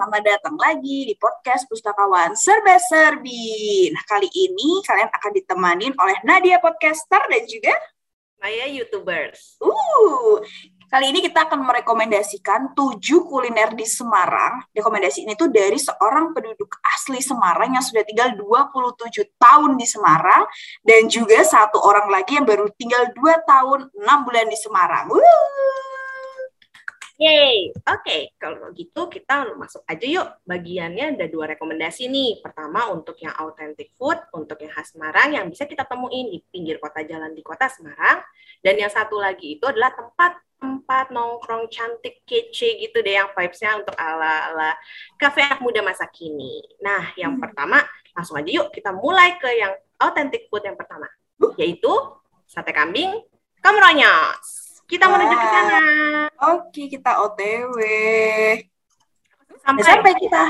selamat datang lagi di podcast Pustakawan Serba Serbi. Nah, kali ini kalian akan ditemanin oleh Nadia Podcaster dan juga Maya YouTubers. Uh, kali ini kita akan merekomendasikan tujuh kuliner di Semarang. Rekomendasi ini tuh dari seorang penduduk asli Semarang yang sudah tinggal 27 tahun di Semarang dan juga satu orang lagi yang baru tinggal 2 tahun 6 bulan di Semarang. Uh. Yeay, oke okay. kalau gitu kita masuk aja yuk. Bagiannya ada dua rekomendasi nih. Pertama untuk yang authentic food, untuk yang khas Semarang yang bisa kita temuin di pinggir kota jalan di kota Semarang. Dan yang satu lagi itu adalah tempat tempat nongkrong cantik kece gitu deh yang vibes-nya untuk ala-ala kafe anak muda masa kini. Nah, yang hmm. pertama langsung aja yuk kita mulai ke yang authentic food yang pertama, yaitu sate kambing Kamronyos. Kita Wah. menuju ke sana. Oke, kita OTW. Sampai, sampai kita.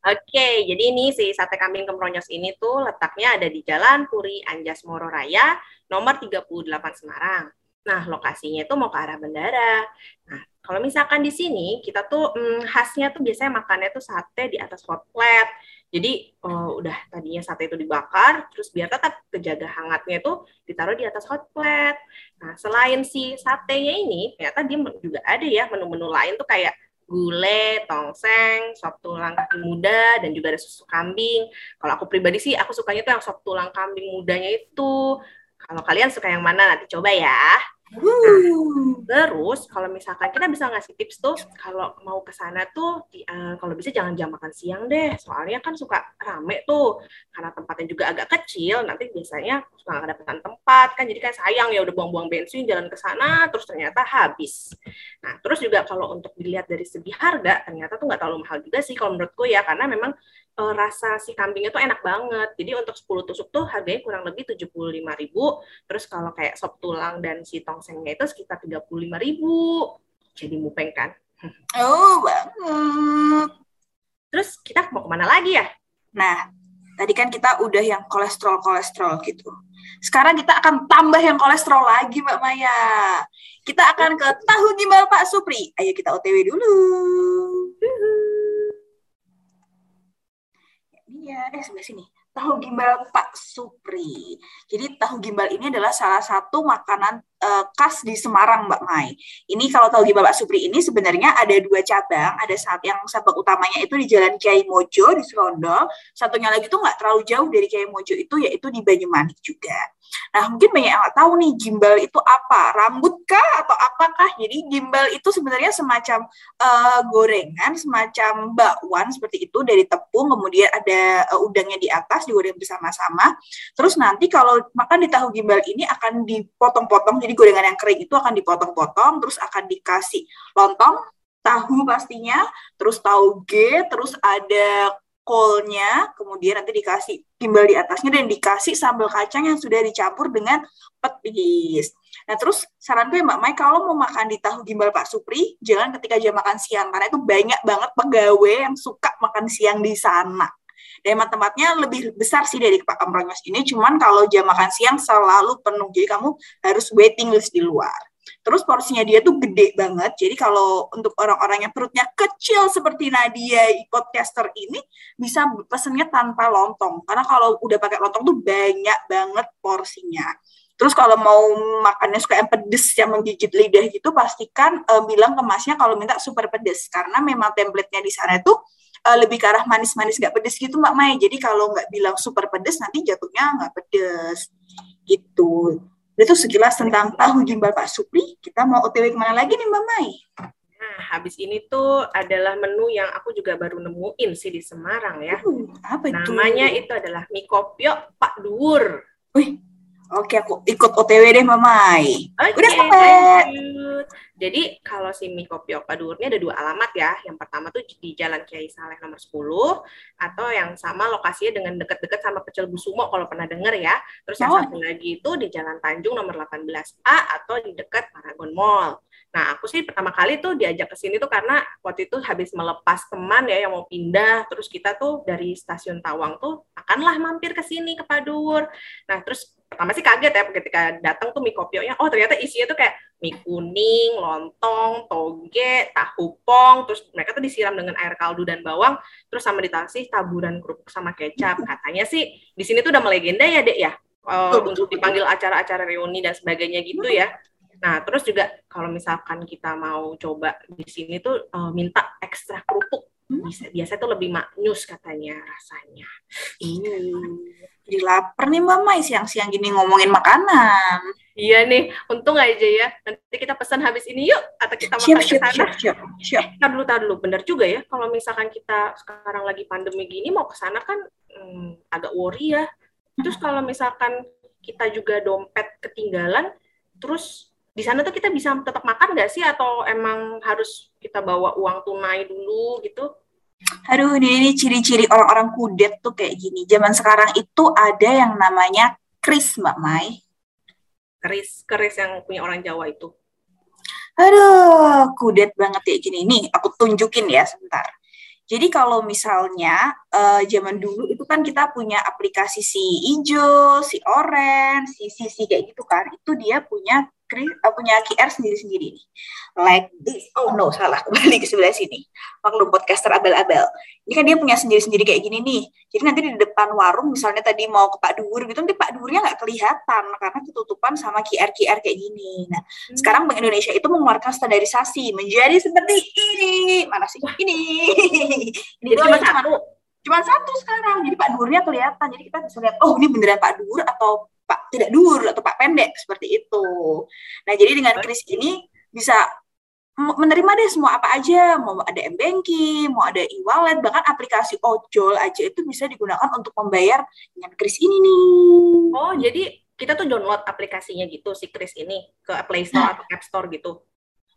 Oke, jadi ini si sate kambing Kemronyos ini tuh letaknya ada di Jalan Puri Anjas Moro Raya, nomor 38 Semarang. Nah, lokasinya itu mau ke arah bandara. Nah, kalau misalkan di sini kita tuh hmm, khasnya tuh biasanya makannya tuh sate di atas hot plate jadi uh, udah tadinya sate itu dibakar, terus biar tetap kejaga hangatnya itu ditaruh di atas hot plate. Nah, selain si satenya ini, ternyata dia juga ada ya menu-menu lain tuh kayak gulai, tongseng, sop tulang kaki muda, dan juga ada susu kambing. Kalau aku pribadi sih, aku sukanya tuh yang sop tulang kambing mudanya itu. Kalau kalian suka yang mana, nanti coba ya. Nah, terus kalau misalkan kita bisa ngasih tips tuh kalau mau ke sana tuh uh, kalau bisa jangan jam makan siang deh. Soalnya kan suka rame tuh karena tempatnya juga agak kecil nanti biasanya suka nggak dapetan tempat. Kan jadi kan sayang ya udah buang-buang bensin jalan ke sana terus ternyata habis. Nah terus juga kalau untuk dilihat dari segi harga ternyata tuh nggak terlalu mahal juga sih kalau menurutku ya. Karena memang uh, rasa si kambingnya tuh enak banget. Jadi untuk 10 tusuk tuh harganya kurang lebih 75.000. Terus kalau kayak sop tulang dan si tongsengnya itu sekitar 35.000. Jadi mupeng kan? Oh, banget. Terus kita mau ke mana lagi ya? Nah, tadi kan kita udah yang kolesterol-kolesterol gitu. Sekarang kita akan tambah yang kolesterol lagi, Mbak Maya. Kita akan ke tahu gimbal Pak Supri. Ayo kita OTW dulu. Iya, eh sebelah sini. Tahu gimbal Pak Supri. Jadi tahu gimbal ini adalah salah satu makanan uh, khas di Semarang, Mbak Mai. Ini kalau tahu gimbal Pak Supri ini sebenarnya ada dua cabang. Ada saat yang sabang utamanya itu di Jalan Kiai Mojo di Serondol. Satunya lagi tuh nggak terlalu jauh dari Kiai Mojo itu yaitu di Banyumanik juga. Nah, mungkin banyak yang nggak tahu nih gimbal itu apa, rambut kah atau apakah? Jadi gimbal itu sebenarnya semacam uh, gorengan, semacam bakwan seperti itu dari tepung, kemudian ada uh, udangnya di atas digoreng bersama-sama. Terus nanti kalau makan di tahu gimbal ini akan dipotong-potong, gorengan yang kering itu akan dipotong-potong, terus akan dikasih lontong, tahu pastinya, terus tahu G, terus ada kolnya, kemudian nanti dikasih timbal di atasnya dan dikasih sambal kacang yang sudah dicampur dengan petis. Nah terus saran gue Mbak Mai kalau mau makan di tahu gimbal Pak Supri, jangan ketika jam makan siang karena itu banyak banget pegawai yang suka makan siang di sana. Dan tempatnya lebih besar sih dari Pak Kamronyos ini, cuman kalau jam makan siang selalu penuh, jadi kamu harus waiting list di luar. Terus porsinya dia tuh gede banget. Jadi kalau untuk orang-orang yang perutnya kecil seperti Nadia podcaster ini bisa pesennya tanpa lontong. Karena kalau udah pakai lontong tuh banyak banget porsinya. Terus kalau mau makannya suka yang pedes yang menggigit lidah gitu pastikan uh, bilang ke masnya kalau minta super pedes karena memang template-nya di sana tuh uh, lebih ke arah manis-manis gak pedes gitu Mbak Mai. Jadi kalau nggak bilang super pedes nanti jatuhnya nggak pedes gitu. Itu sekilas tentang tahu gimbal Pak Supri. Kita mau OTW ke mana lagi nih Mbak Mai? Nah, habis ini tuh adalah menu yang aku juga baru nemuin sih di Semarang ya. Uh, apa itu? Namanya itu adalah mie kopiok Pak Dur. Wih, Oke, aku ikut OTW deh, Mamai. Oke, Udah sampai. Jadi kalau si mie kopi Duur ini ada dua alamat ya. Yang pertama tuh di Jalan Kiai Saleh nomor 10 atau yang sama lokasinya dengan dekat-dekat sama Pecel Busumo kalau pernah dengar ya. Terus yang oh. satu lagi itu di Jalan Tanjung nomor 18A atau di dekat Paragon Mall. Nah, aku sih pertama kali tuh diajak ke sini tuh karena waktu itu habis melepas teman ya yang mau pindah, terus kita tuh dari stasiun Tawang tuh akanlah mampir ke sini ke Padur. Nah, terus pertama sih kaget ya ketika datang tuh mie kopionya oh ternyata isinya tuh kayak mie kuning, lontong, toge, tahu pong, terus mereka tuh disiram dengan air kaldu dan bawang, terus sama dikasih taburan kerupuk sama kecap. Katanya sih di sini tuh udah melegenda ya, Dek ya. Uh, untuk dipanggil acara-acara reuni dan sebagainya gitu ya. Nah, terus juga kalau misalkan kita mau coba di sini tuh uh, minta ekstra kerupuk bisa biasa tuh lebih maknyus katanya rasanya. Hmm. Jadi lapar nih Mbak Mai siang-siang gini ngomongin makanan. Iya nih, untung aja ya. Nanti kita pesan habis ini yuk atau kita makan siap, ke sana. siap, siap, siap. Eh, tar dulu, tar dulu. Bener juga ya. Kalau misalkan kita sekarang lagi pandemi gini mau ke sana kan hmm, agak worry ya. Terus kalau misalkan kita juga dompet ketinggalan, terus di sana tuh kita bisa tetap makan nggak sih atau emang harus kita bawa uang tunai dulu gitu? Aduh, ini, ini ciri-ciri orang-orang kudet tuh kayak gini. Zaman sekarang itu ada yang namanya kris, Mbak Mai. Keris, keris yang punya orang Jawa itu. Aduh, kudet banget kayak gini. Nih, aku tunjukin ya sebentar. Jadi kalau misalnya eh, zaman dulu itu kan kita punya aplikasi si hijau, si orange, si si, si kayak gitu kan. Itu dia punya punya QR sendiri-sendiri nih. Like this. Oh no, salah. Kembali ke sebelah sini. Maklum podcaster abal-abal. Ini kan dia punya sendiri-sendiri kayak gini nih. Jadi nanti di depan warung misalnya tadi mau ke Pak Duhur gitu, nanti Pak Duhurnya nggak kelihatan karena ketutupan sama QR-QR kayak gini. Nah, sekarang Bank Indonesia itu mengeluarkan standarisasi menjadi seperti ini. Mana sih? Ini. ini cuma satu. cuma satu sekarang. Jadi Pak Duhurnya kelihatan. Jadi kita bisa lihat, oh ini beneran Pak Duhur atau Pak tidak Duhur atau Pak Pendek seperti itu. Nah, jadi dengan kris ini bisa menerima deh semua apa aja, mau ada m-banking, mau ada e-wallet, bahkan aplikasi ojol aja itu bisa digunakan untuk membayar dengan kris ini nih. Oh, jadi kita tuh download aplikasinya gitu si Kris ini ke Play Store atau App Store gitu.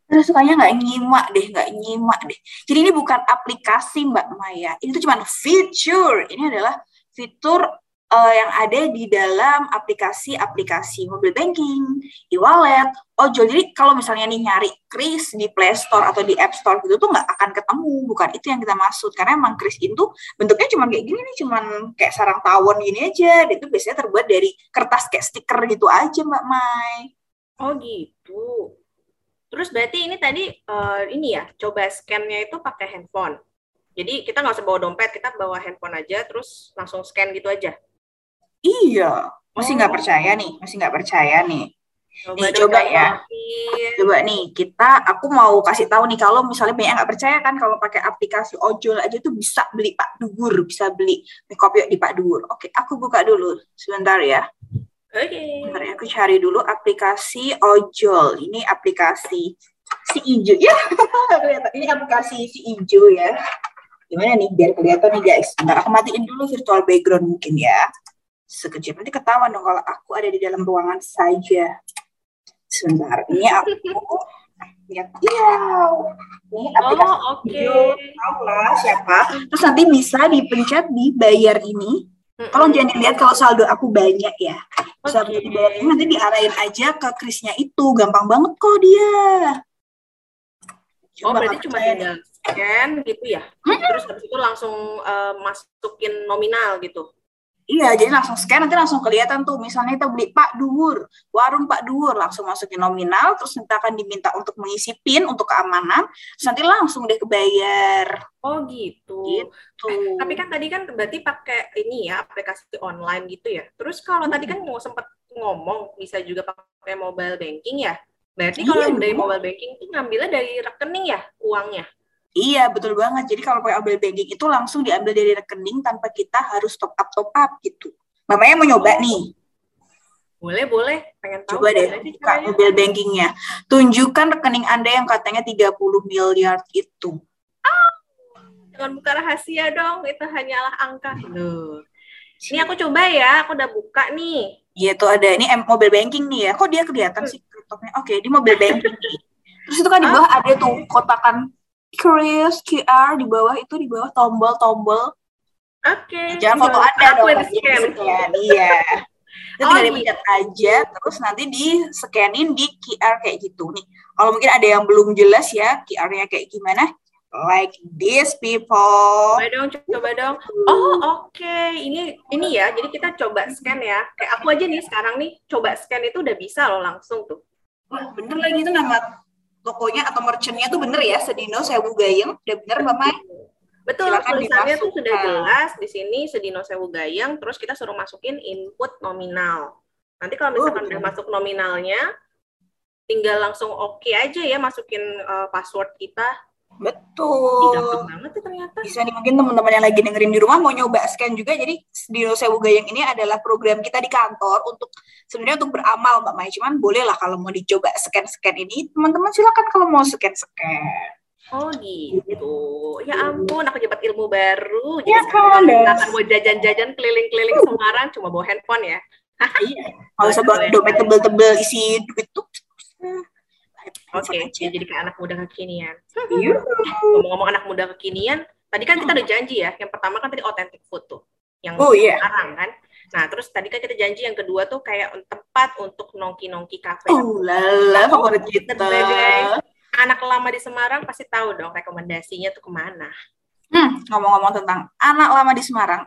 Terus sukanya nggak nyimak deh, nggak nyimak deh. Jadi ini bukan aplikasi Mbak Maya, ini tuh cuma fitur. Ini adalah fitur eh, yang ada di dalam aplikasi-aplikasi mobil banking, e-wallet, ojol. Jadi kalau misalnya nih nyari Kris di Play Store atau di App Store gitu tuh nggak akan ketemu. Bukan itu yang kita maksud. Karena emang Kris itu bentuknya cuma kayak gini nih, cuma kayak sarang tawon gini aja. Dan itu biasanya terbuat dari kertas kayak stiker gitu aja Mbak Mai. Oh gitu. Terus berarti ini tadi eh, ini ya, coba scan-nya itu pakai handphone. Jadi kita nggak usah bawa dompet, kita bawa handphone aja, terus langsung scan gitu aja. Iya, masih nggak Oh. percaya nih, masih nggak percaya nih. Coba Nih, coba ya. Coba nih, kita, aku mau kasih tahu nih, kalau misalnya banyak nggak percaya kan, kalau pakai aplikasi ojol aja tuh bisa beli Pak Dugur, bisa beli mie kopi di Pak Dugur. Oke, aku buka dulu, sebentar ya. Oke. Sebentar ya, aku cari dulu aplikasi ojol. Ini aplikasi si ijo ya. Ini aplikasi si ijo ya. Gimana nih, biar kelihatan nih guys. Sebentar, aku matiin dulu virtual background mungkin ya. Sekejap, nanti ketahuan dong kalau aku ada di dalam ruangan saja. Sebentar, ini aku lihat iya. Ini aplikasi Oh, oke. Ijo, tahu lah siapa. Terus nanti bisa dipencet di bayar ini. Tolong jangan dilihat kalau saldo aku banyak ya. Bisa Oke. dibayar ini nanti diarahin aja ke krisnya itu. Gampang banget kok dia. Oh, Coba berarti nggak cuma tinggal scan gitu ya. Terus habis itu langsung eh, masukin nominal gitu. Iya, jadi langsung scan nanti langsung kelihatan tuh. Misalnya kita beli Pak Duhur, warung Pak Duhur, langsung masukin nominal, terus nanti akan diminta untuk mengisi PIN untuk keamanan, terus nanti langsung deh kebayar. Oh, gitu. Gitu. Tapi kan tadi kan berarti pakai ini ya, aplikasi online gitu ya. Terus kalau tadi kan mau sempat ngomong bisa juga pakai mobile banking ya. Berarti kalau Iya, dari dong. mobile banking itu ngambilnya dari rekening ya uangnya. Iya, betul banget. Jadi kalau pakai mobile banking itu langsung diambil dari rekening tanpa kita harus top up top up gitu. Mamanya mau nyoba nih. Boleh, boleh. Pengen tahu Coba deh buka mobile bankingnya. Tunjukkan rekening Anda yang katanya 30 miliar itu. Jangan buka rahasia dong, itu hanyalah angka. Loh. Ini aku coba ya, aku udah buka nih. Iya tuh ada ini mobile banking nih ya. Kok dia kelihatan sih laptopnya? Oke, di mobile banking nih. Terus itu kan di bawah ada tuh kotakan Chris QR di bawah itu di bawah tombol-tombol. Oke. Jangan foto Anda dong. scan. di-scan. Iya. Itu Oh, tinggal gitu. dipencet aja, terus nanti di scanin di QR kayak gitu nih. Kalau mungkin ada yang belum jelas ya QR-nya kayak gimana, like this people. Coba dong, coba dong. Oh, oke. Okay. Ini ini ya. Jadi kita coba scan ya. Kayak aku aja nih sekarang nih coba scan itu udah bisa loh langsung tuh. Wah, bener lagi itu nama tokonya atau merchantnya tuh bener ya, Sedino Sewu Gayeng. Udah bener, Mbak Mai? Betul, Silakan tulisannya tuh sudah jelas di sini Sedino Sewu Gayeng, terus kita suruh masukin input nominal. Nanti kalau misalkan oh, udah masuk nominalnya, tinggal langsung oke okay aja ya masukin uh, password kita Betul. banget tuh ternyata. Bisa nih mungkin teman-teman yang lagi dengerin di rumah mau nyoba scan juga. Jadi di Sewu Gayeng ini adalah program kita di kantor untuk sebenarnya untuk beramal Mbak Mai. Cuman boleh lah kalau mau dicoba scan-scan ini, teman-teman silakan kalau mau scan-scan. Oh gitu. Ya ampun, aku dapat ilmu baru. Jadi ya, sekarang kan, mau jajan-jajan keliling-keliling Semarang cuma bawa handphone ya. iya. Kalau usah bawa dompet tebel-tebel isi duit tuh Oke, okay, jadi kayak anak muda kekinian. Iya. Ngomong-ngomong anak muda kekinian, tadi kan kita udah janji ya. Yang pertama kan tadi authentic food tuh, yang oh, yeah. sekarang kan. Nah, terus tadi kan kita janji yang kedua tuh kayak tempat untuk nongki-nongki kafe. Oh lala, favorit kita. Sebagai anak lama di Semarang pasti tahu dong rekomendasinya tuh ke mana. Hmm, ngomong-ngomong tentang anak lama di Semarang,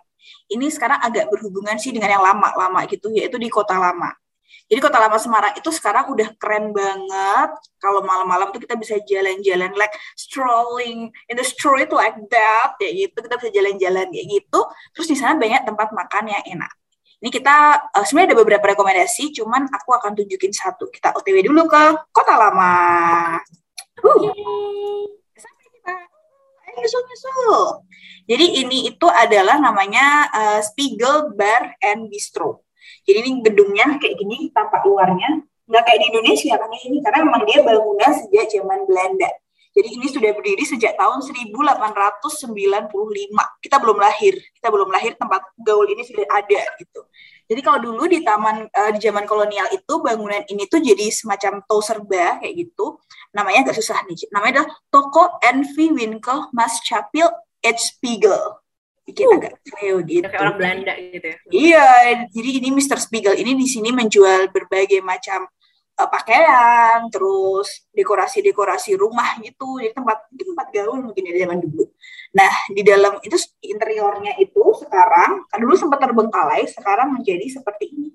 ini sekarang agak berhubungan sih dengan yang lama-lama gitu, yaitu di kota lama. Jadi Kota Lama Semarang itu sekarang udah keren banget. Kalau malam-malam tuh kita bisa jalan-jalan like strolling in the street like that, kayak gitu. Kita bisa jalan-jalan kayak gitu. Terus di sana banyak tempat makan yang enak. Ini kita uh, sebenarnya ada beberapa rekomendasi, cuman aku akan tunjukin satu. Kita OTW dulu ke Kota Lama. Uh. Jadi ini itu adalah namanya uh, Spiegel Bar and Bistro. Jadi ini gedungnya kayak gini tampak luarnya nggak kayak di Indonesia kan ini karena memang dia bangunan sejak zaman Belanda. Jadi ini sudah berdiri sejak tahun 1895. Kita belum lahir, kita belum lahir tempat gaul ini sudah ada gitu. Jadi kalau dulu di taman uh, di zaman kolonial itu bangunan ini tuh jadi semacam tau serba kayak gitu. Namanya agak susah nih. Namanya adalah Toko Envy Winkel Mas Chapil H. Spiegel bikin uh, agak Cleo gitu. Kayak orang Belanda gitu ya. Iya, jadi ini Mr. Spiegel ini di sini menjual berbagai macam uh, pakaian, terus dekorasi-dekorasi rumah gitu. Jadi tempat tempat gaul mungkin ya zaman dulu. Nah, di dalam itu interiornya itu sekarang kan dulu sempat terbengkalai, sekarang menjadi seperti ini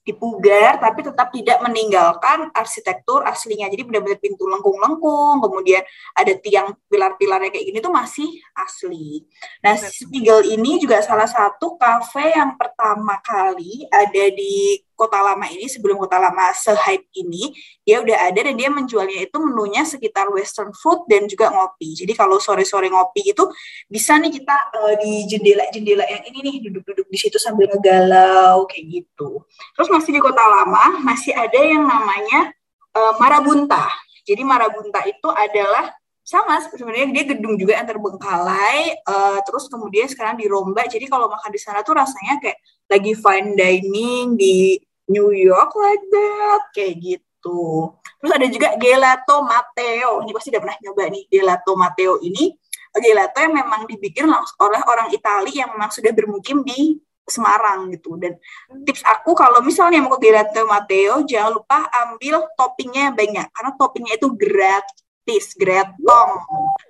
dipugar tapi tetap tidak meninggalkan arsitektur aslinya. Jadi benar-benar pintu lengkung-lengkung, kemudian ada tiang pilar-pilarnya kayak gini tuh masih asli. Nah, Spiegel ini juga salah satu kafe yang pertama kali ada di kota lama ini sebelum kota lama se-hype ini dia udah ada dan dia menjualnya itu menunya sekitar western food dan juga ngopi. Jadi kalau sore-sore ngopi itu bisa nih kita uh, di jendela-jendela yang ini nih duduk-duduk di situ sambil ngegalau kayak gitu. Terus masih di kota lama masih ada yang namanya uh, marabunta. Jadi marabunta itu adalah sama sebenarnya dia gedung juga yang terbengkalai uh, terus kemudian sekarang dirombak jadi kalau makan di sana tuh rasanya kayak lagi fine dining di New York like that kayak gitu. Terus ada juga gelato Matteo. Ini pasti udah pernah nyoba nih gelato Matteo ini. Gelato yang memang dibikin oleh orang Italia yang memang sudah bermukim di Semarang gitu. Dan tips aku kalau misalnya mau ke gelato Matteo, jangan lupa ambil toppingnya banyak karena toppingnya itu gratis tis gretong.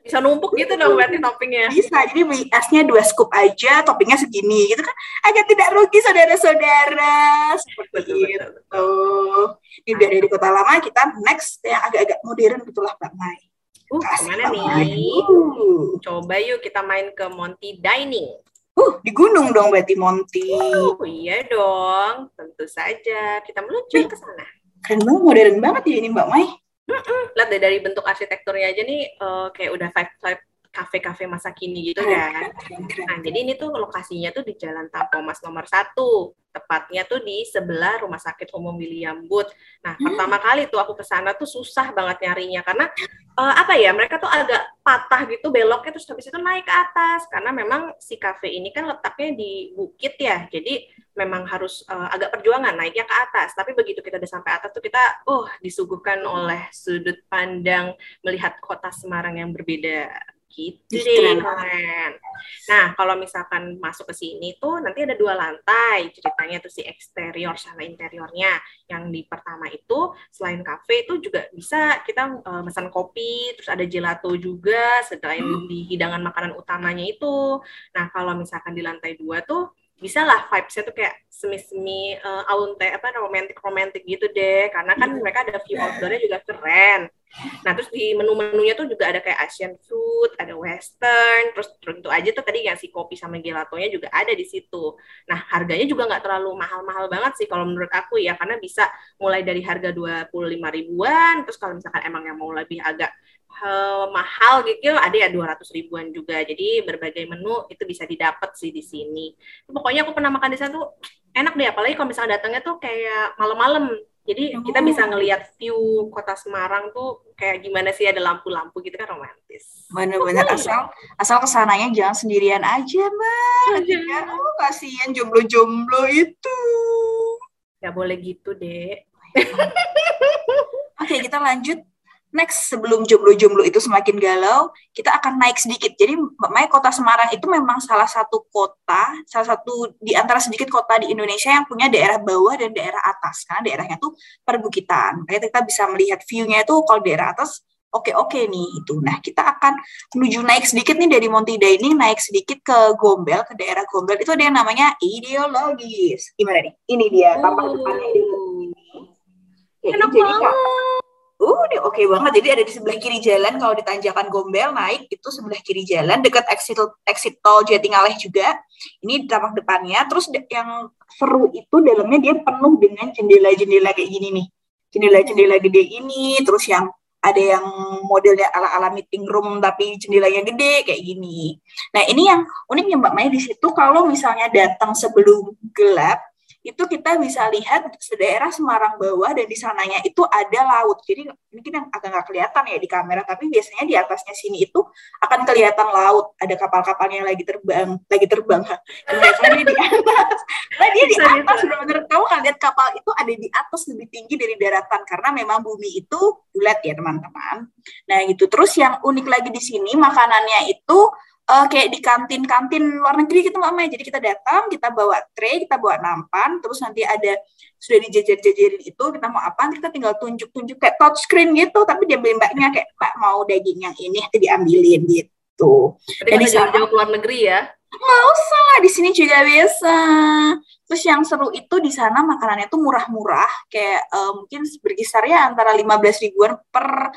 Bisa numpuk gitu dong berarti toppingnya. Bisa, jadi beli esnya dua scoop aja, toppingnya segini gitu kan. Agak tidak rugi saudara-saudara. Seperti betul, itu. Betul, Ini dari di kota lama, kita next yang agak-agak modern gitulah Mbak Mai. Uh, ke mana nih? Uh. Coba yuk kita main ke Monty Dining. Uh, di gunung dong berarti Monty. Oh iya dong, tentu saja. Kita meluncur ke sana. Keren banget, modern banget ya ini Mbak Mai. Lihat deh dari bentuk arsitekturnya aja nih uh, kayak udah vibe vibe kafe-kafe masa kini gitu kan. Nah, jadi ini tuh lokasinya tuh di Jalan Tampomas nomor satu, tepatnya tuh di sebelah Rumah Sakit Umum William Booth. Nah, hmm. pertama kali tuh aku ke sana tuh susah banget nyarinya karena uh, apa ya, mereka tuh agak patah gitu beloknya terus habis itu naik ke atas karena memang si kafe ini kan letaknya di bukit ya. Jadi memang harus uh, agak perjuangan naiknya ke atas. Tapi begitu kita udah sampai atas tuh kita uh disuguhkan oleh sudut pandang melihat kota Semarang yang berbeda Gitu deh, keren. Nah, kalau misalkan masuk ke sini tuh nanti ada dua lantai ceritanya tuh si eksterior sama interiornya. Yang di pertama itu selain kafe itu juga bisa kita uh, pesan kopi, terus ada gelato juga selain hmm. di hidangan makanan utamanya itu. Nah, kalau misalkan di lantai dua tuh bisa lah vibes-nya tuh kayak semi-semi uh, aunte apa romantic gitu deh. Karena kan hmm. mereka ada view outdoornya juga keren. Nah terus di menu-menunya tuh juga ada kayak Asian food ada Western terus tentu aja tuh tadi yang si kopi sama gelatonya juga ada di situ. Nah harganya juga nggak terlalu mahal-mahal banget sih kalau menurut aku ya karena bisa mulai dari harga dua puluh lima ribuan terus kalau misalkan emang yang mau lebih agak uh, mahal gitu ada ya 200 ribuan juga. Jadi berbagai menu itu bisa didapat sih di sini. Pokoknya aku pernah makan di sana tuh enak deh apalagi kalau misalnya datangnya tuh kayak malam-malam. Jadi oh. kita bisa ngelihat view kota Semarang tuh kayak gimana sih ada lampu-lampu gitu kan romantis. Bener-bener oh, asal asal ke sananya jangan sendirian aja mbak. Ya, oh, kasihan jomblo-jomblo itu. Gak boleh gitu deh. Oke kita lanjut next sebelum jomblo-jomblo itu semakin galau, kita akan naik sedikit. Jadi Mbak Maya, kota Semarang itu memang salah satu kota, salah satu di antara sedikit kota di Indonesia yang punya daerah bawah dan daerah atas. Karena daerahnya tuh perbukitan. Makanya kita bisa melihat view-nya itu kalau daerah atas oke-oke nih itu. Nah, kita akan menuju naik sedikit nih dari Monty Dining, naik sedikit ke Gombel, ke daerah Gombel. Itu ada yang namanya ideologis. Gimana nih? Ini dia tampak depannya ini. Enak banget. Uh, ini oke okay banget. Jadi ada di sebelah kiri jalan kalau di tanjakan Gombel naik itu sebelah kiri jalan dekat exit exit tol Jatingaleh juga. Ini tampak depannya. Terus yang seru itu dalamnya dia penuh dengan jendela-jendela kayak gini nih. Jendela-jendela gede ini, terus yang ada yang modelnya ala-ala meeting room tapi jendelanya gede kayak gini. Nah, ini yang uniknya Mbak Maya di situ kalau misalnya datang sebelum gelap itu kita bisa lihat daerah Semarang bawah dan di sananya itu ada laut. Jadi mungkin yang agak nggak kelihatan ya di kamera, tapi biasanya di atasnya sini itu akan kelihatan laut. Ada kapal-kapalnya yang lagi terbang, lagi terbang. Dan biasanya di atas. Nah dia di atas, benar-benar tahu kan lihat kapal itu ada di atas lebih tinggi dari daratan karena memang bumi itu bulat ya teman-teman. Nah gitu. Terus yang unik lagi di sini makanannya itu uh, kayak di kantin-kantin luar negeri gitu Mbak Maya. Jadi kita datang, kita bawa tray, kita bawa nampan, terus nanti ada sudah dijajar-jajarin itu, kita mau apa, kita tinggal tunjuk-tunjuk kayak touch screen gitu, tapi dia beli mbaknya kayak Mbak mau daging yang ini, nanti diambilin gitu. Jadi jauh-jauh ke luar negeri ya? Nggak usah lah, di sini juga bisa. Terus yang seru itu di sana makanannya tuh murah-murah, kayak uh, mungkin berkisar ya antara 15 ribuan per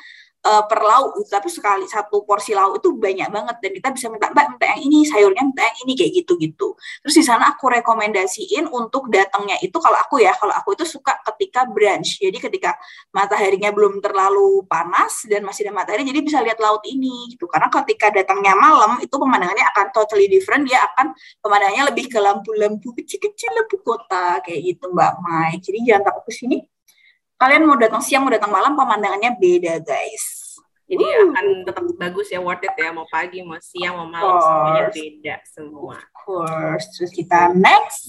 uh, per lauk gitu. tapi sekali satu porsi lauk itu banyak banget. Dan kita bisa minta mbak minta yang ini sayurnya minta yang ini kayak gitu gitu terus di sana aku rekomendasiin untuk datangnya itu kalau aku ya kalau aku itu suka ketika brunch. Jadi ketika mataharinya belum terlalu panas dan masih ada matahari jadi bisa lihat laut ini gitu. Karena ketika datangnya malam itu pemandangannya akan totally different. Dia akan pemandangannya lebih ke lampu-lampu kecil-kecil lampu kota kayak gitu mbak Mai. Jadi jangan takut ke sini kalian mau datang siang mau datang malam pemandangannya beda guys. Jadi uh. akan tetap bagus ya worth it ya. Mau pagi mau siang mau malam semuanya beda semua. Of course. Terus kita next.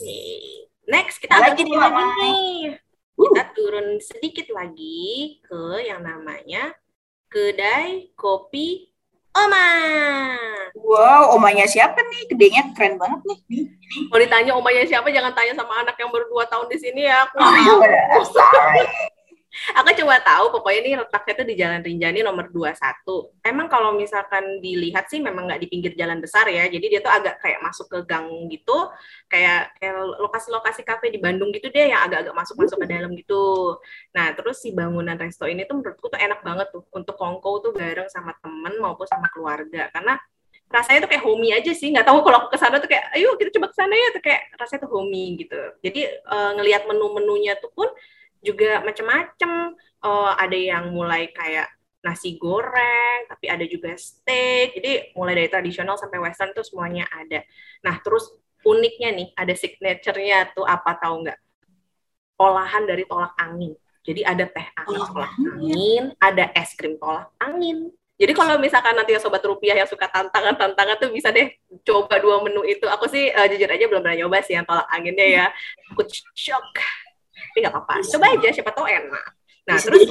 Next kita lagi di mana? nih kita turun sedikit lagi ke yang namanya kedai kopi Oma. Wow, omanya siapa nih? Gedenya keren banget nih. Mau ditanya omanya siapa, jangan tanya sama anak yang baru dua tahun di sini ya. Aku oh, Aku coba tahu pokoknya ini letaknya tuh di Jalan Rinjani nomor 21. Emang kalau misalkan dilihat sih memang nggak di pinggir jalan besar ya. Jadi dia tuh agak kayak masuk ke gang gitu, kayak lokasi-lokasi kafe di Bandung gitu deh yang agak-agak masuk-masuk ke dalam gitu. Nah, terus si bangunan resto ini tuh menurutku tuh enak banget tuh untuk kongko tuh bareng sama temen maupun sama keluarga karena rasanya tuh kayak homey aja sih nggak tahu kalau aku ke sana tuh kayak ayo kita coba ke sana ya tuh kayak rasanya tuh homey gitu jadi uh, ngelihat menu-menunya tuh pun juga macam-macam. Uh, ada yang mulai kayak nasi goreng, tapi ada juga steak. Jadi mulai dari tradisional sampai western tuh semuanya ada. Nah, terus uniknya nih, ada signature-nya tuh apa tahu nggak? Olahan dari tolak angin. Jadi ada teh angin oh, tolak angin, ada es krim tolak angin. Jadi kalau misalkan nanti sobat rupiah yang suka tantangan-tantangan tuh bisa deh coba dua menu itu. Aku sih uh, jujur aja belum pernah nyoba sih yang tolak anginnya ya. Aku shock tapi nggak apa-apa coba aja siapa tahu enak nah terus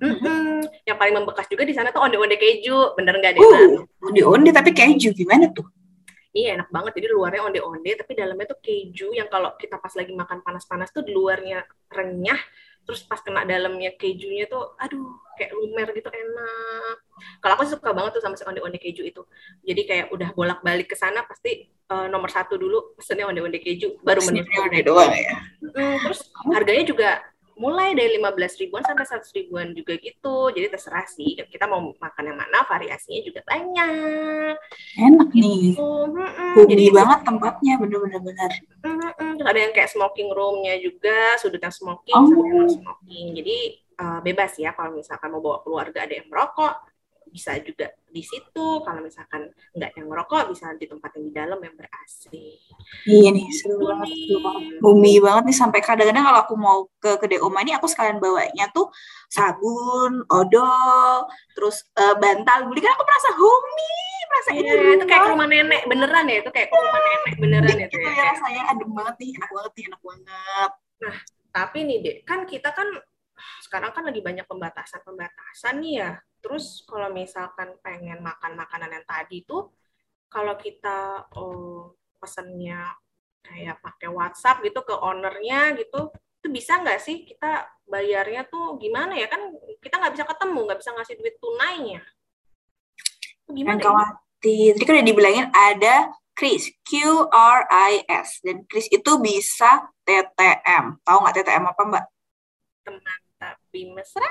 Mm-mm. Yang paling membekas juga di sana tuh onde-onde keju, bener nggak deh? Uh, onde-onde tapi keju gimana tuh? Iya enak banget. Jadi luarnya onde-onde, tapi dalamnya tuh keju yang kalau kita pas lagi makan panas-panas tuh di luarnya renyah, terus pas kena dalamnya kejunya tuh, aduh kayak lumer gitu enak. Kalau aku suka banget tuh sama si onde-onde keju itu. Jadi kayak udah bolak-balik ke sana pasti uh, nomor satu dulu pesennya onde-onde keju, baru menu onde doang ya. Hmm, terus harganya juga mulai dari 15 ribuan sampai 100 ribuan juga gitu. Jadi terserah sih kita mau makan yang mana, variasinya juga banyak. Enak nih. Gitu. Hmm, jadi banget tempatnya bener-bener bener. Hmm, terus ada yang kayak smoking roomnya juga, sudut yang smoking oh. sama yang smoking. Jadi uh, bebas ya kalau misalkan mau bawa keluarga ada yang merokok, bisa juga di situ. Kalau misalkan nggak yang merokok, bisa di tempat yang di dalam yang ber AC. Iya nih, seru gitu banget, seru banget. Bumi banget nih sampai kadang-kadang kalau aku mau ke kedai Oma ini, aku sekalian bawanya tuh sabun, odol, terus uh, bantal. Beli kan aku merasa homey, merasa iya, ini itu kayak rumah nenek beneran ya, itu kayak rumah nenek beneran itu ya. ya rasanya adem banget nih, enak banget nih, enak banget. Nah, tapi nih dek, kan kita kan sekarang kan lagi banyak pembatasan-pembatasan nih ya Terus kalau misalkan pengen makan makanan yang tadi itu, kalau kita oh, pesennya kayak pakai WhatsApp gitu ke ownernya gitu, itu bisa nggak sih kita bayarnya tuh gimana ya kan kita nggak bisa ketemu, nggak bisa ngasih duit tunainya. gimana? Yang khawatir. Tadi kan udah dibilangin ada Kris, Q R I S dan Kris itu bisa TTM. Tahu nggak TTM apa Mbak? Teman tapi mesra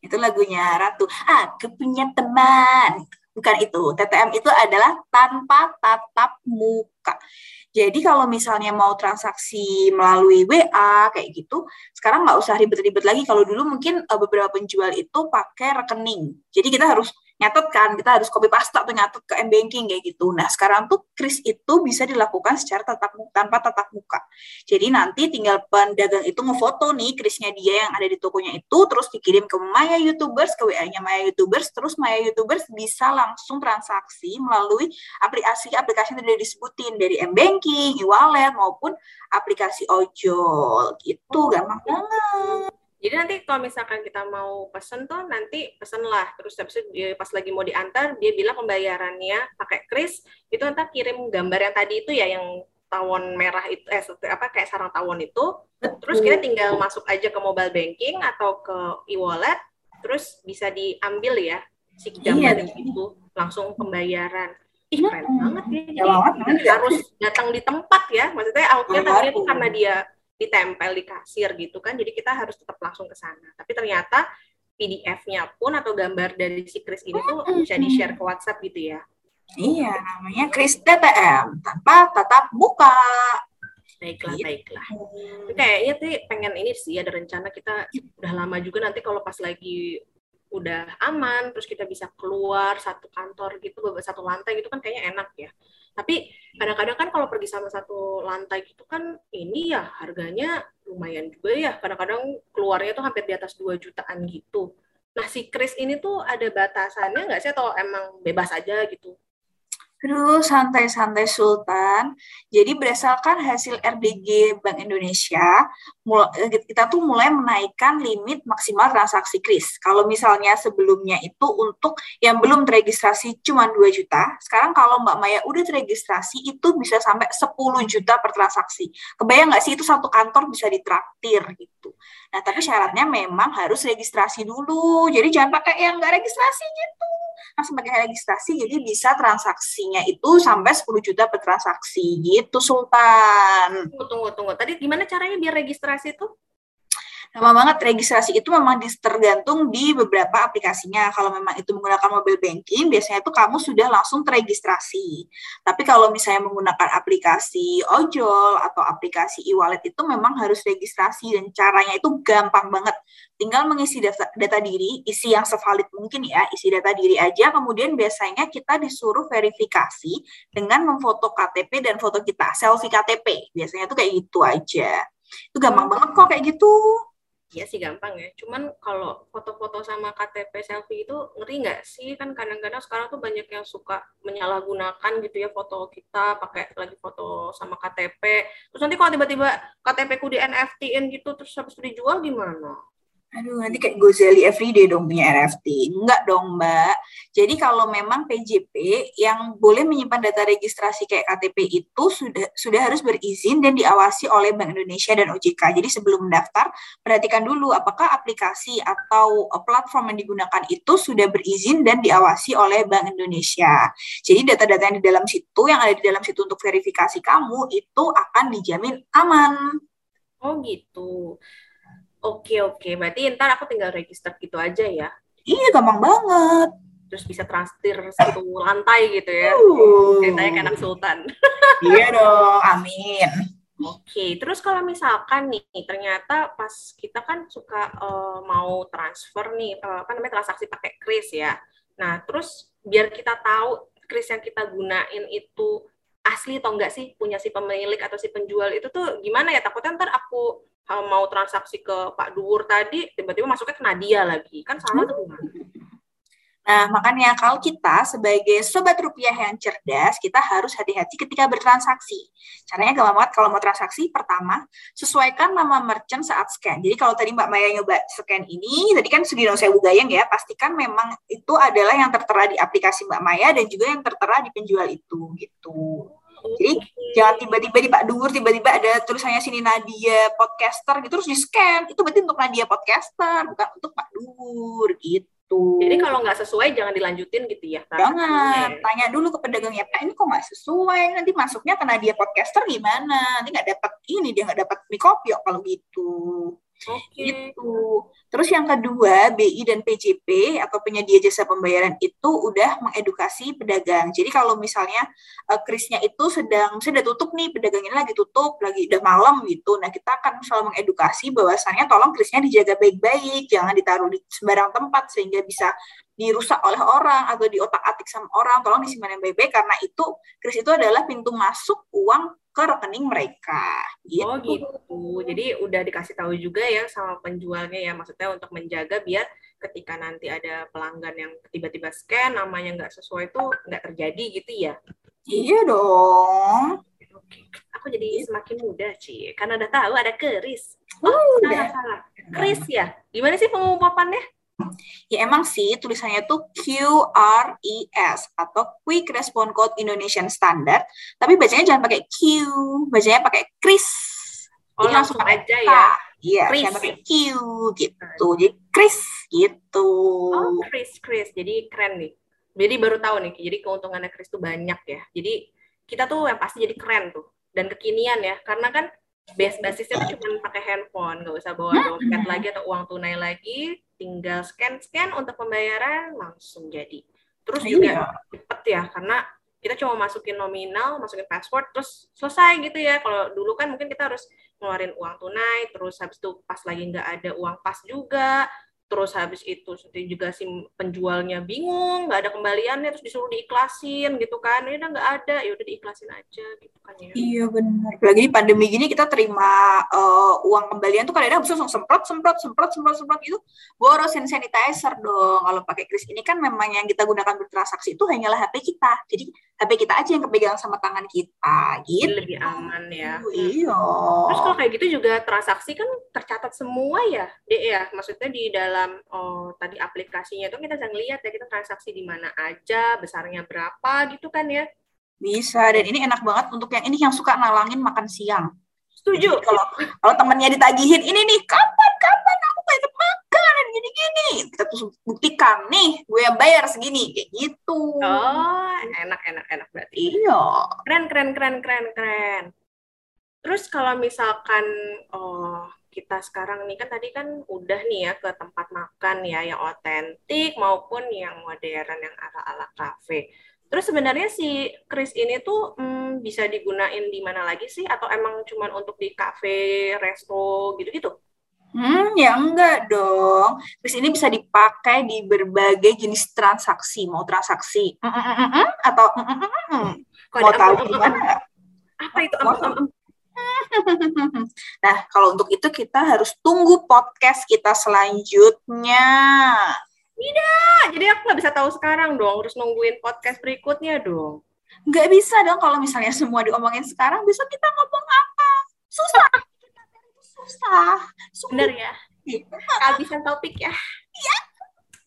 itu lagunya Ratu. Aku punya teman. Bukan itu. TTM itu adalah tanpa tatap muka. Jadi kalau misalnya mau transaksi melalui WA kayak gitu, sekarang nggak usah ribet-ribet lagi. Kalau dulu mungkin uh, beberapa penjual itu pakai rekening. Jadi kita harus nyatet kan, kita harus copy paste atau nyatet ke m-banking kayak gitu. Nah, sekarang tuh kris itu bisa dilakukan secara tatap muka, tanpa tatap muka. Jadi nanti tinggal pedagang itu ngefoto nih krisnya dia yang ada di tokonya itu, terus dikirim ke Maya YouTubers, ke WA-nya Maya YouTubers, terus Maya YouTubers bisa langsung transaksi melalui aplikasi-aplikasi yang tadi disebutin dari m-banking, e-wallet, maupun aplikasi ojol gitu, gampang banget. Jadi nanti kalau misalkan kita mau pesen tuh nanti pesen lah terus habis itu pas lagi mau diantar dia bilang pembayarannya pakai kris itu nanti kirim gambar yang tadi itu ya yang tawon merah itu eh apa kayak sarang tawon itu. Terus kita tinggal masuk aja ke mobile banking atau ke e-wallet terus bisa diambil ya si gambar iya, itu langsung pembayaran. Ih keren hmm. banget ya. Jadi ya, harus datang di tempat ya maksudnya outnya tadi itu karena dia ditempel di kasir gitu kan jadi kita harus tetap langsung ke sana. Tapi ternyata PDF-nya pun atau gambar dari si Kris ini tuh bisa di-share ke WhatsApp gitu ya. Iya namanya Kris TTM tanpa tatap muka baiklah gitu. baiklah. Hmm. kayaknya sih pengen ini sih ada rencana kita udah lama juga nanti kalau pas lagi udah aman terus kita bisa keluar satu kantor gitu satu lantai gitu kan kayaknya enak ya tapi kadang-kadang kan kalau pergi sama satu lantai gitu kan ini ya harganya lumayan juga ya. Kadang-kadang keluarnya tuh hampir di atas 2 jutaan gitu. Nah si Kris ini tuh ada batasannya nggak sih atau emang bebas aja gitu? Aduh, santai-santai Sultan. Jadi berdasarkan hasil RDG Bank Indonesia, kita tuh mulai menaikkan limit maksimal transaksi kris. Kalau misalnya sebelumnya itu untuk yang belum terregistrasi cuma 2 juta, sekarang kalau Mbak Maya udah terregistrasi itu bisa sampai 10 juta per transaksi. Kebayang nggak sih itu satu kantor bisa ditraktir gitu. Nah, tapi syaratnya memang harus registrasi dulu. Jadi jangan pakai yang nggak registrasi gitu langsung pakai registrasi jadi bisa transaksinya itu sampai 10 juta per transaksi gitu Sultan. Tunggu tunggu tunggu. Tadi gimana caranya biar registrasi itu? Lama banget registrasi itu memang tergantung di beberapa aplikasinya. Kalau memang itu menggunakan mobile banking, biasanya itu kamu sudah langsung terregistrasi. Tapi kalau misalnya menggunakan aplikasi ojol atau aplikasi e-wallet itu memang harus registrasi dan caranya itu gampang banget. Tinggal mengisi data, data diri, isi yang sevalid mungkin ya, isi data diri aja. Kemudian biasanya kita disuruh verifikasi dengan memfoto KTP dan foto kita, selfie KTP. Biasanya tuh kayak gitu aja. Itu gampang banget kok kayak gitu. Iya sih gampang ya. Cuman kalau foto-foto sama KTP selfie itu ngeri nggak sih? Kan kadang-kadang sekarang tuh banyak yang suka menyalahgunakan gitu ya foto kita pakai lagi foto sama KTP. Terus nanti kalau tiba-tiba KTP ku di NFT-in gitu terus habis dijual gimana? Aduh, nanti kayak Gozali everyday dong punya NFT. Enggak dong, Mbak. Jadi kalau memang PJP yang boleh menyimpan data registrasi kayak KTP itu sudah sudah harus berizin dan diawasi oleh Bank Indonesia dan OJK. Jadi sebelum mendaftar, perhatikan dulu apakah aplikasi atau eh, platform yang digunakan itu sudah berizin dan diawasi oleh Bank Indonesia. Jadi data-data yang di dalam situ, yang ada di dalam situ untuk verifikasi kamu itu akan dijamin aman. Oh gitu. Oke, oke. Berarti ntar aku tinggal register gitu aja ya. Iya, gampang banget. Terus bisa transfer satu lantai gitu ya. Uh. Ceritanya kayak anak sultan. iya dong, amin. Oke, terus kalau misalkan nih ternyata pas kita kan suka uh, mau transfer nih, uh, apa namanya transaksi pakai kris ya. Nah, terus biar kita tahu kris yang kita gunain itu asli atau enggak sih punya si pemilik atau si penjual itu tuh gimana ya? Takutnya ntar aku mau transaksi ke Pak Duwur tadi tiba-tiba masuknya ke Nadia lagi kan salah tuh? Nah, makanya kalau kita sebagai sobat rupiah yang cerdas, kita harus hati-hati ketika bertransaksi. Caranya gampang banget kalau mau transaksi, pertama, sesuaikan nama merchant saat scan. Jadi kalau tadi Mbak Maya nyoba scan ini, tadi kan Sudino Sewu Gayeng ya, pastikan memang itu adalah yang tertera di aplikasi Mbak Maya dan juga yang tertera di penjual itu, gitu. Jadi jangan tiba-tiba di Pak Dur tiba-tiba ada tulisannya sini Nadia podcaster gitu terus di scan itu berarti untuk Nadia podcaster bukan untuk Pak Dur gitu. Jadi kalau nggak sesuai jangan dilanjutin gitu ya? Jangan, ya. tanya dulu ke pedagangnya Pak ini kok nggak sesuai nanti masuknya ke Nadia podcaster gimana? Nanti nggak dapat ini dia nggak dapat mie kopi kalau gitu. Okay. Gitu. Terus yang kedua, BI dan PJP atau penyedia jasa pembayaran itu udah mengedukasi pedagang. Jadi kalau misalnya uh, krisnya itu sedang sudah tutup nih, pedagangnya lagi tutup, lagi udah malam gitu. Nah, kita akan selalu mengedukasi bahwasannya tolong krisnya dijaga baik-baik, jangan ditaruh di sembarang tempat sehingga bisa dirusak oleh orang atau diotak-atik sama orang. Tolong disimpan yang baik-baik karena itu kris itu adalah pintu masuk uang ke rekening mereka. Gitu. Oh gitu. Jadi udah dikasih tahu juga ya sama penjualnya ya, maksudnya untuk menjaga biar ketika nanti ada pelanggan yang tiba-tiba scan namanya nggak sesuai itu nggak terjadi gitu ya? Iya dong. Oke, aku jadi semakin mudah sih, karena udah tahu ada keris. Oh, uh, salah, salah. Keris ya? Gimana sih pengumumannya? Ya emang sih tulisannya tuh QRES atau Quick Response Code Indonesian Standard, tapi bacanya jangan pakai Q, bacanya pakai Chris. Oh, Jadi langsung aja ya. Iya, jangan pakai Q gitu. Jadi Chris gitu. Oh, Chris, Chris. Jadi keren nih. Jadi baru tahu nih, jadi keuntungannya Chris tuh banyak ya. Jadi kita tuh yang pasti jadi keren tuh dan kekinian ya, karena kan base basisnya tuh cuma pakai handphone, nggak usah bawa dompet lagi atau uang tunai lagi, tinggal scan-scan untuk pembayaran langsung jadi. Terus iya. juga cepet ya karena kita cuma masukin nominal, masukin password, terus selesai gitu ya. Kalau dulu kan mungkin kita harus ngeluarin uang tunai, terus habis itu pas lagi nggak ada uang pas juga, terus habis itu juga si penjualnya bingung nggak ada kembaliannya terus disuruh diiklasin gitu kan. Ini udah nggak ada ya udah diiklasin aja gitu kan ya. Iya benar. Lagi pandemi gini kita terima uh, uang kembalian tuh kadang-kadang langsung semprot semprot semprot semprot semprot itu boros hand sanitizer dong. Kalau pakai kris ini kan memang yang kita gunakan bertransaksi itu hanyalah HP kita. Jadi HP kita aja yang kepegang sama tangan kita gitu. Lebih aman ya. Iya. Terus kalau kayak gitu juga transaksi kan tercatat semua ya deh ya? Maksudnya di dalam dalam oh, tadi aplikasinya itu kita bisa lihat ya kita transaksi di mana aja, besarnya berapa gitu kan ya. Bisa dan ini enak banget untuk yang ini yang suka nalangin makan siang. Setuju. kalau kalau temennya ditagihin ini nih kapan kapan aku pengen makan gini gini kita tuh buktikan nih gue yang bayar segini kayak gitu. Oh enak enak enak berarti. Iya. Keren keren keren keren keren. Terus kalau misalkan oh kita sekarang nih kan tadi kan udah nih ya ke tempat makan ya yang otentik maupun yang modern yang ala-ala kafe. Terus sebenarnya si Kris ini tuh hmm, bisa digunain di mana lagi sih atau emang cuma untuk di kafe, resto gitu-gitu? Hmm, ya enggak dong. Kris ini bisa dipakai di berbagai jenis transaksi. Mau transaksi mm, mm, mm, atau mau tahu gimana? Apa itu? Am, nah, kalau untuk itu kita harus tunggu podcast kita selanjutnya. Tidak, jadi aku nggak bisa tahu sekarang dong, harus nungguin podcast berikutnya dong. Nggak bisa dong kalau misalnya semua diomongin sekarang, bisa kita ngomong apa? Susah. Susah. Bener ya? kehabisan topik ya.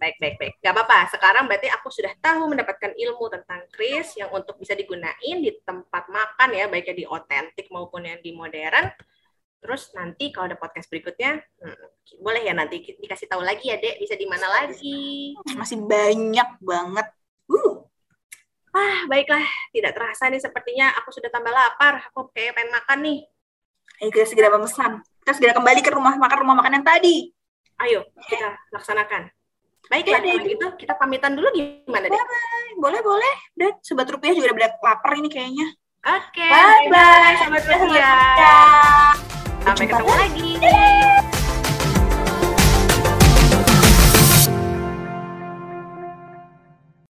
Iya. Baik, baik, baik. Gak apa-apa. Sekarang berarti aku sudah tahu mendapatkan ilmu tentang kris yang untuk bisa digunain di tempat makan ya, baiknya di otentik maupun yang di modern. Terus nanti kalau ada podcast berikutnya, hmm, boleh ya nanti dikasih tahu lagi ya, Dek. Bisa di mana lagi? Masih banyak banget. Uh. Ah, baiklah. Tidak terasa nih sepertinya aku sudah tambah lapar. Aku kayak pengen makan nih. Ayo kita segera memesan. Kita segera kembali ke rumah makan rumah makan yang tadi. Ayo, kita laksanakan. Baiklah, kalau gitu kita pamitan dulu gimana deh? Boleh, boleh. Dan sobat rupiah juga udah lapar ini kayaknya. Oke, Bye-bye. Sobat rupiah. Sampai ketemu lagi.